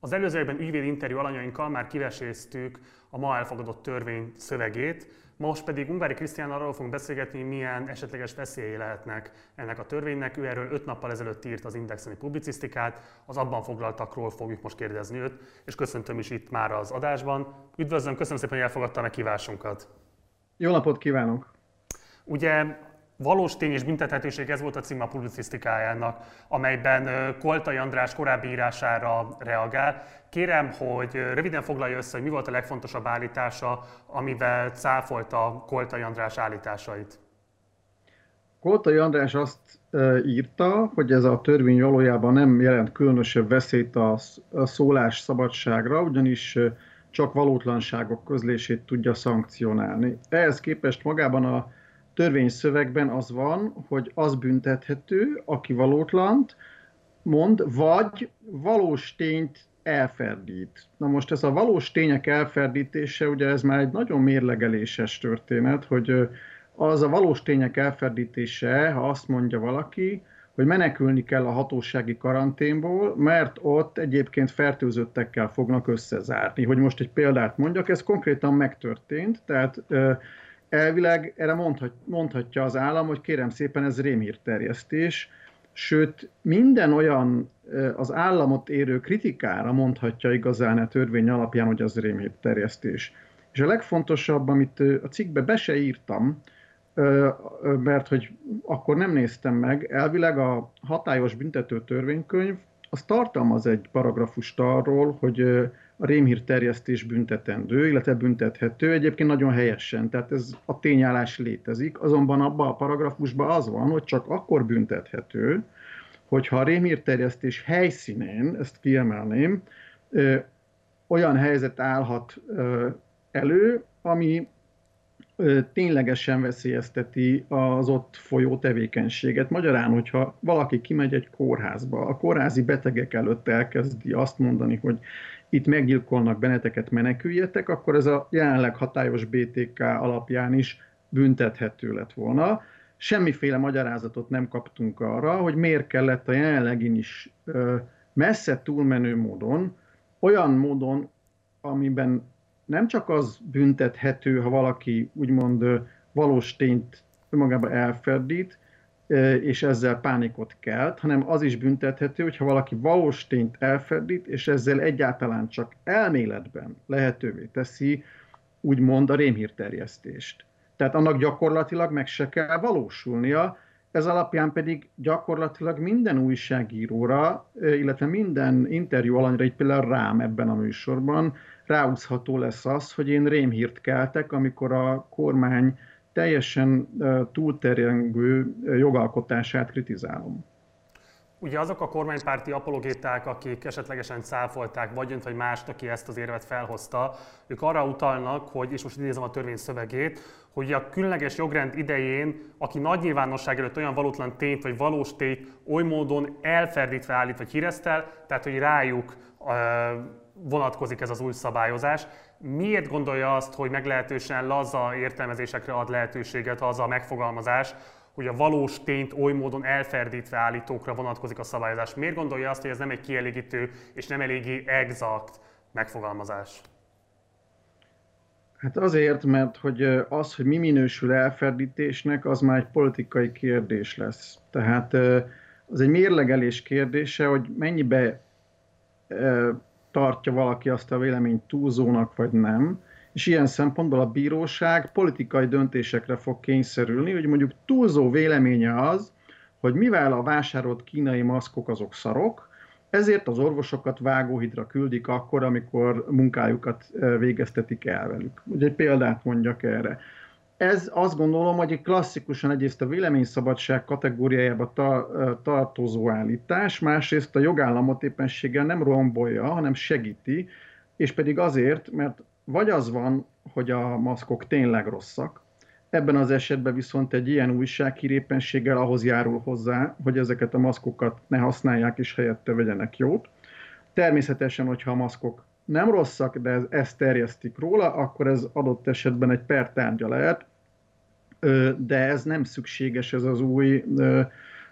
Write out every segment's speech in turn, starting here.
Az előzőben ügyvéd interjú alanyainkkal már kiveséztük a ma elfogadott törvény szövegét, most pedig Ungári Krisztián arról fogunk beszélgetni, milyen esetleges veszélyei lehetnek ennek a törvénynek. Ő erről öt nappal ezelőtt írt az Indexeni publicisztikát, az abban foglaltakról fogjuk most kérdezni őt, és köszöntöm is itt már az adásban. Üdvözlöm, köszönöm szépen, hogy elfogadta a meghívásunkat. Jó napot kívánok! Ugye Valós tény és büntethetőség, ez volt a cím a publicisztikájának, amelyben Koltai András korábbi írására reagál. Kérem, hogy röviden foglalja össze, hogy mi volt a legfontosabb állítása, amivel cáfolta Koltai András állításait. Koltai András azt írta, hogy ez a törvény valójában nem jelent különösebb veszélyt a szólás szabadságra, ugyanis csak valótlanságok közlését tudja szankcionálni. Ehhez képest magában a törvényszövegben az van, hogy az büntethető, aki valótlant mond, vagy valós tényt elferdít. Na most ez a valós tények elferdítése, ugye ez már egy nagyon mérlegeléses történet, hogy az a valós tények elferdítése, ha azt mondja valaki, hogy menekülni kell a hatósági karanténból, mert ott egyébként fertőzöttekkel fognak összezárni. Hogy most egy példát mondjak, ez konkrétan megtörtént, tehát elvileg erre mondhat, mondhatja az állam, hogy kérem szépen ez rémhírterjesztés, sőt minden olyan az államot érő kritikára mondhatja igazán a törvény alapján, hogy az rémhírterjesztés. És a legfontosabb, amit a cikkbe be se írtam, mert hogy akkor nem néztem meg, elvileg a hatályos büntető törvénykönyv az tartalmaz egy paragrafust arról, hogy a rémhír terjesztés büntetendő, illetve büntethető, egyébként nagyon helyesen, tehát ez a tényállás létezik, azonban abban a paragrafusban az van, hogy csak akkor büntethető, hogyha a rémhírterjesztés helyszínén, ezt kiemelném, ö, olyan helyzet állhat ö, elő, ami ténylegesen veszélyezteti az ott folyó tevékenységet. Magyarán, hogyha valaki kimegy egy kórházba, a kórházi betegek előtt elkezdi azt mondani, hogy itt meggyilkolnak benneteket, meneküljetek, akkor ez a jelenleg hatályos BTK alapján is büntethető lett volna. Semmiféle magyarázatot nem kaptunk arra, hogy miért kellett a jelenlegin is messze túlmenő módon, olyan módon, amiben nem csak az büntethető, ha valaki úgymond valós tényt önmagában elferdít, és ezzel pánikot kelt, hanem az is büntethető, hogyha valaki valós tényt elfedít, és ezzel egyáltalán csak elméletben lehetővé teszi, úgymond a rémhírterjesztést. Tehát annak gyakorlatilag meg se kell valósulnia, ez alapján pedig gyakorlatilag minden újságíróra, illetve minden interjú alanyra, így például rám ebben a műsorban ráúzható lesz az, hogy én rémhírt keltek, amikor a kormány teljesen túlterjengő jogalkotását kritizálom. Ugye azok a kormánypárti apologéták, akik esetlegesen cáfolták vagy önt, vagy mást, aki ezt az érvet felhozta, ők arra utalnak, hogy, és most idézem a törvény szövegét, hogy a különleges jogrend idején, aki nagy nyilvánosság előtt olyan valótlan tényt vagy valós tényt oly módon elferdítve állít vagy híresztel, tehát hogy rájuk vonatkozik ez az új szabályozás. Miért gondolja azt, hogy meglehetősen laza értelmezésekre ad lehetőséget az a megfogalmazás, hogy a valós tényt oly módon elferdítve állítókra vonatkozik a szabályozás? Miért gondolja azt, hogy ez nem egy kielégítő és nem eléggé exakt megfogalmazás? Hát azért, mert hogy az, hogy mi minősül elferdítésnek, az már egy politikai kérdés lesz. Tehát az egy mérlegelés kérdése, hogy mennyibe tartja valaki azt a véleményt túlzónak, vagy nem, és ilyen szempontból a bíróság politikai döntésekre fog kényszerülni, hogy mondjuk túlzó véleménye az, hogy mivel a vásárolt kínai maszkok azok szarok, ezért az orvosokat vágóhidra küldik akkor, amikor munkájukat végeztetik el velük. Ugye egy példát mondjak erre ez azt gondolom, hogy egy klasszikusan egyrészt a véleményszabadság kategóriájába ta, tartozó állítás, másrészt a jogállamot éppenséggel nem rombolja, hanem segíti, és pedig azért, mert vagy az van, hogy a maszkok tényleg rosszak, ebben az esetben viszont egy ilyen újság éppenséggel ahhoz járul hozzá, hogy ezeket a maszkokat ne használják és helyette vegyenek jót. Természetesen, hogyha a maszkok nem rosszak, de ez, ezt terjesztik róla, akkor ez adott esetben egy pertárgya lehet, de ez nem szükséges, ez az új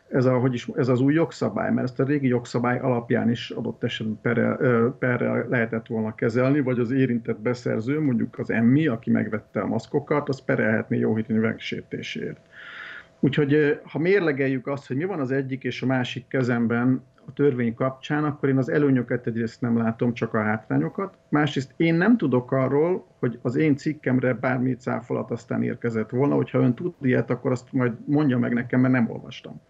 ez, a, hogy is, ez az új jogszabály, mert ezt a régi jogszabály alapján is adott esetben perrel, perrel lehetett volna kezelni, vagy az érintett beszerző, mondjuk az emmi, aki megvette a maszkokat, az perelhetné jóhitény megsértésért. Úgyhogy ha mérlegeljük azt, hogy mi van az egyik és a másik kezemben a törvény kapcsán, akkor én az előnyöket egyrészt nem látom, csak a hátrányokat. Másrészt én nem tudok arról, hogy az én cikkemre bármi cáfolat aztán érkezett volna, hogyha ön tud ilyet, akkor azt majd mondja meg nekem, mert nem olvastam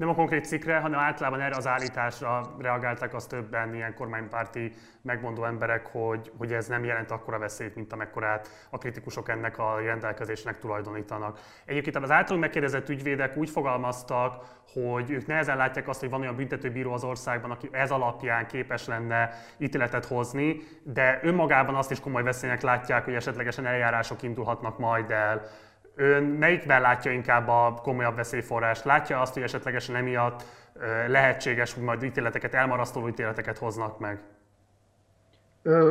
nem a konkrét cikkre, hanem általában erre az állításra reagáltak az többen ilyen kormánypárti megmondó emberek, hogy, hogy ez nem jelent akkora veszélyt, mint amekkorát a kritikusok ennek a rendelkezésnek tulajdonítanak. Egyébként az általunk megkérdezett ügyvédek úgy fogalmaztak, hogy ők nehezen látják azt, hogy van olyan büntetőbíró az országban, aki ez alapján képes lenne ítéletet hozni, de önmagában azt is komoly veszélynek látják, hogy esetlegesen eljárások indulhatnak majd el Ön melyikben látja inkább a komolyabb veszélyforrást? Látja azt, hogy esetlegesen emiatt lehetséges, hogy majd ítéleteket, elmarasztaló ítéleteket hoznak meg?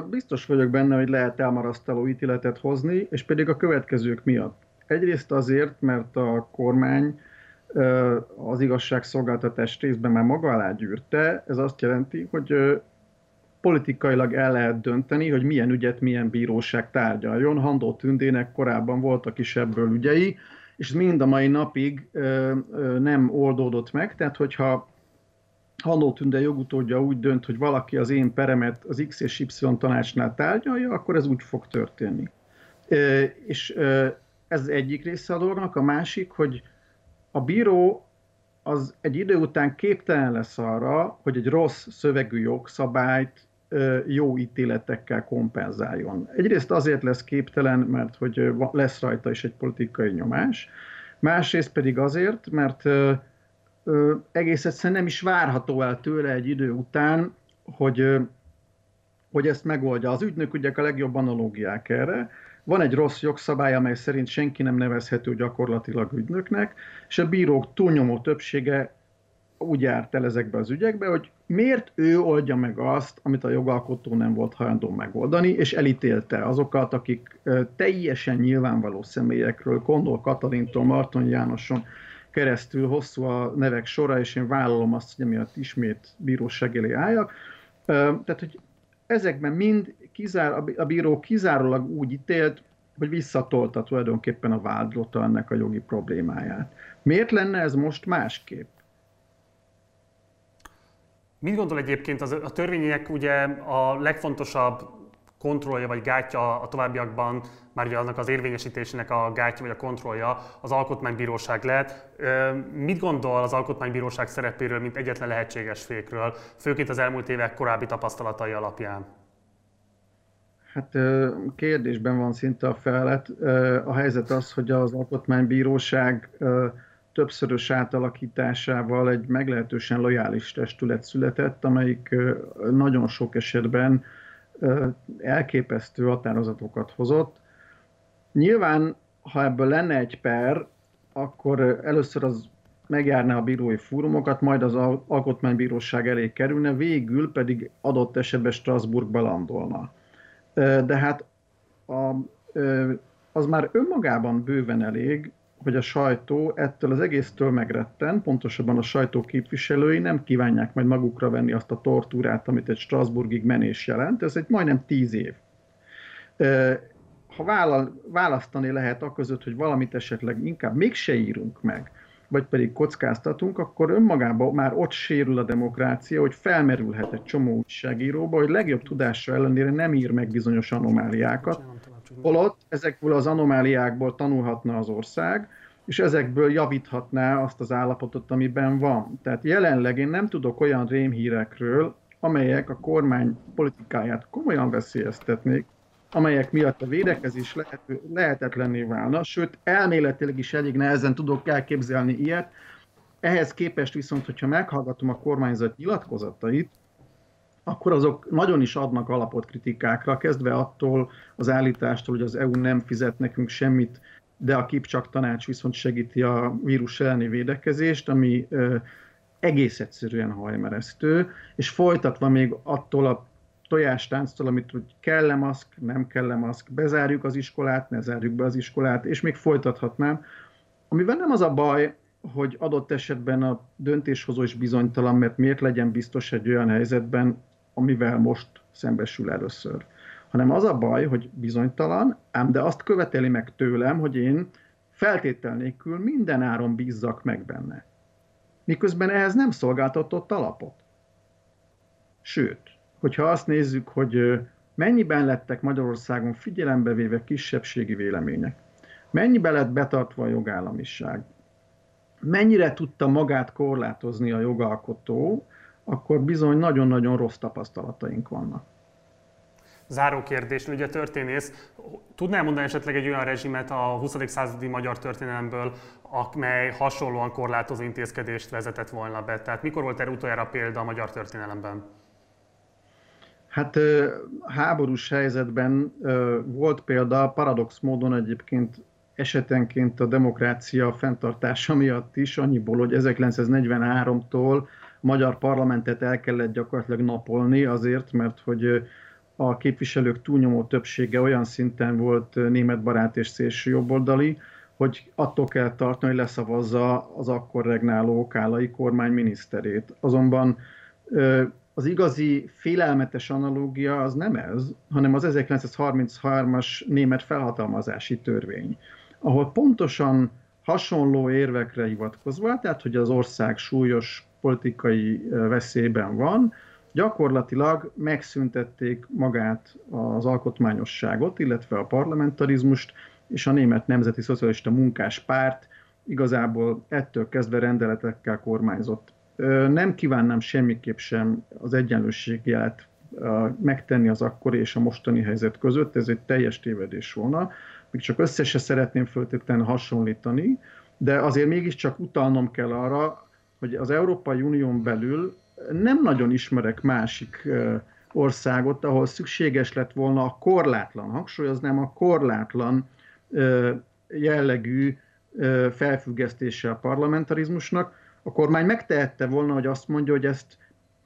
Biztos vagyok benne, hogy lehet elmarasztaló ítéletet hozni, és pedig a következők miatt. Egyrészt azért, mert a kormány az igazságszolgáltatás részben már maga alá gyűrte. Ez azt jelenti, hogy politikailag el lehet dönteni, hogy milyen ügyet milyen bíróság tárgyaljon. Handó Tündének korábban voltak is ebből ügyei, és mind a mai napig nem oldódott meg, tehát hogyha Handó Tünde jogutódja úgy dönt, hogy valaki az én peremet az X és Y tanácsnál tárgyalja, akkor ez úgy fog történni. És ez egyik része a dolognak, a másik, hogy a bíró az egy idő után képtelen lesz arra, hogy egy rossz szövegű jogszabályt jó ítéletekkel kompenzáljon. Egyrészt azért lesz képtelen, mert hogy lesz rajta is egy politikai nyomás, másrészt pedig azért, mert egész egyszerűen nem is várható el tőle egy idő után, hogy, hogy ezt megoldja. Az ügynök ugye a legjobb analógiák erre. Van egy rossz jogszabály, amely szerint senki nem nevezhető gyakorlatilag ügynöknek, és a bírók túlnyomó többsége úgy járt el ezekbe az ügyekbe, hogy miért ő oldja meg azt, amit a jogalkotó nem volt hajlandó megoldani, és elítélte azokat, akik teljesen nyilvánvaló személyekről, Kondol Katalintól, Marton Jánoson keresztül hosszú a nevek sora, és én vállalom azt, hogy emiatt ismét bíróság elé álljak. Tehát, hogy ezekben mind kizár, a bíró kizárólag úgy ítélt, hogy visszatolta tulajdonképpen a vádlota ennek a jogi problémáját. Miért lenne ez most másképp? Mit gondol egyébként, az, a törvények ugye a legfontosabb kontrollja vagy gátja a továbbiakban, már ugye annak az érvényesítésének a gátja vagy a kontrollja az alkotmánybíróság lehet. Mit gondol az alkotmánybíróság szerepéről, mint egyetlen lehetséges fékről, főként az elmúlt évek korábbi tapasztalatai alapján? Hát kérdésben van szinte a felet. A helyzet az, hogy az alkotmánybíróság többszörös átalakításával egy meglehetősen lojális testület született, amelyik nagyon sok esetben elképesztő határozatokat hozott. Nyilván, ha ebből lenne egy per, akkor először az megjárná a bírói fórumokat, majd az alkotmánybíróság elé kerülne, végül pedig adott esetben Strasbourgba landolna. De hát a, az már önmagában bőven elég, hogy a sajtó ettől az egésztől megretten, pontosabban a sajtó képviselői nem kívánják majd magukra venni azt a tortúrát, amit egy Strasburgig menés jelent. Ez egy majdnem tíz év. Ha választani lehet a között, hogy valamit esetleg inkább mégse írunk meg, vagy pedig kockáztatunk, akkor önmagában már ott sérül a demokrácia, hogy felmerülhet egy csomó újságíróba, hogy legjobb tudása ellenére nem ír meg bizonyos anomáliákat, holott ezekből az anomáliákból tanulhatna az ország, és ezekből javíthatná azt az állapotot, amiben van. Tehát jelenleg én nem tudok olyan rémhírekről, amelyek a kormány politikáját komolyan veszélyeztetnék, amelyek miatt a védekezés lehet, lehetetlenné válna, sőt elméletileg is elég nehezen tudok elképzelni ilyet. Ehhez képest viszont, hogyha meghallgatom a kormányzat nyilatkozatait, akkor azok nagyon is adnak alapot kritikákra, kezdve attól az állítástól, hogy az EU nem fizet nekünk semmit, de a Kipcsak tanács viszont segíti a vírus elleni védekezést, ami egész egyszerűen hajmeresztő, és folytatva még attól a tojástánctól, amit hogy kell-e maszk, nem kell-e maszk, bezárjuk az iskolát, ne zárjuk be az iskolát, és még folytathatnám. Amivel nem az a baj, hogy adott esetben a döntéshozó is bizonytalan, mert miért legyen biztos egy olyan helyzetben, amivel most szembesül először. Hanem az a baj, hogy bizonytalan, ám de azt követeli meg tőlem, hogy én feltétel nélkül minden áron bízzak meg benne. Miközben ehhez nem szolgáltatott alapot. Sőt, hogyha azt nézzük, hogy mennyiben lettek Magyarországon figyelembe véve kisebbségi vélemények, mennyiben lett betartva a jogállamiság, mennyire tudta magát korlátozni a jogalkotó, akkor bizony nagyon-nagyon rossz tapasztalataink vannak. Záró kérdés, ugye történész, tudnál mondani esetleg egy olyan rezsimet a 20. századi magyar történelemből, amely hasonlóan korlátozó intézkedést vezetett volna be? Tehát mikor volt erre utoljára példa a magyar történelemben? Hát háborús helyzetben volt példa, paradox módon egyébként esetenként a demokrácia fenntartása miatt is, annyiból, hogy 1943-tól a magyar parlamentet el kellett gyakorlatilag napolni azért, mert hogy a képviselők túlnyomó többsége olyan szinten volt németbarát és szélső jobboldali, hogy attól kell tartani, hogy leszavazza az akkor regnáló Kálai kormány miniszterét. Azonban az igazi félelmetes analógia az nem ez, hanem az 1933-as német felhatalmazási törvény, ahol pontosan hasonló érvekre hivatkozva, tehát hogy az ország súlyos politikai veszélyben van, gyakorlatilag megszüntették magát az alkotmányosságot, illetve a parlamentarizmust, és a Német Nemzeti Szocialista Munkás Párt igazából ettől kezdve rendeletekkel kormányzott. Nem kívánnám semmiképp sem az egyenlőségjelet megtenni az akkori és a mostani helyzet között, ez egy teljes tévedés volna, még csak össze se szeretném föltétlenül hasonlítani, de azért mégiscsak utalnom kell arra, hogy az Európai Unión belül nem nagyon ismerek másik országot, ahol szükséges lett volna a korlátlan, hangsúlyoznám a korlátlan jellegű felfüggesztése a parlamentarizmusnak. A kormány megtehette volna, hogy azt mondja, hogy ezt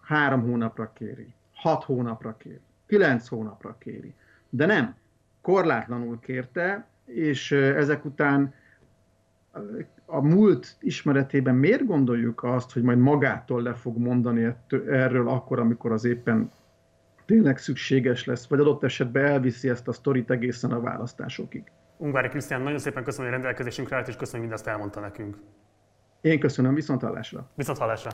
három hónapra kéri, hat hónapra kéri, kilenc hónapra kéri. De nem, korlátlanul kérte, és ezek után a múlt ismeretében miért gondoljuk azt, hogy majd magától le fog mondani erről akkor, amikor az éppen tényleg szükséges lesz, vagy adott esetben elviszi ezt a sztorit egészen a választásokig. Ungvári Krisztián, nagyon szépen köszönöm, hogy rendelkezésünkre állt, és köszönöm, hogy mindezt elmondta nekünk. Én köszönöm, viszont hallásra. Viszont hallásra.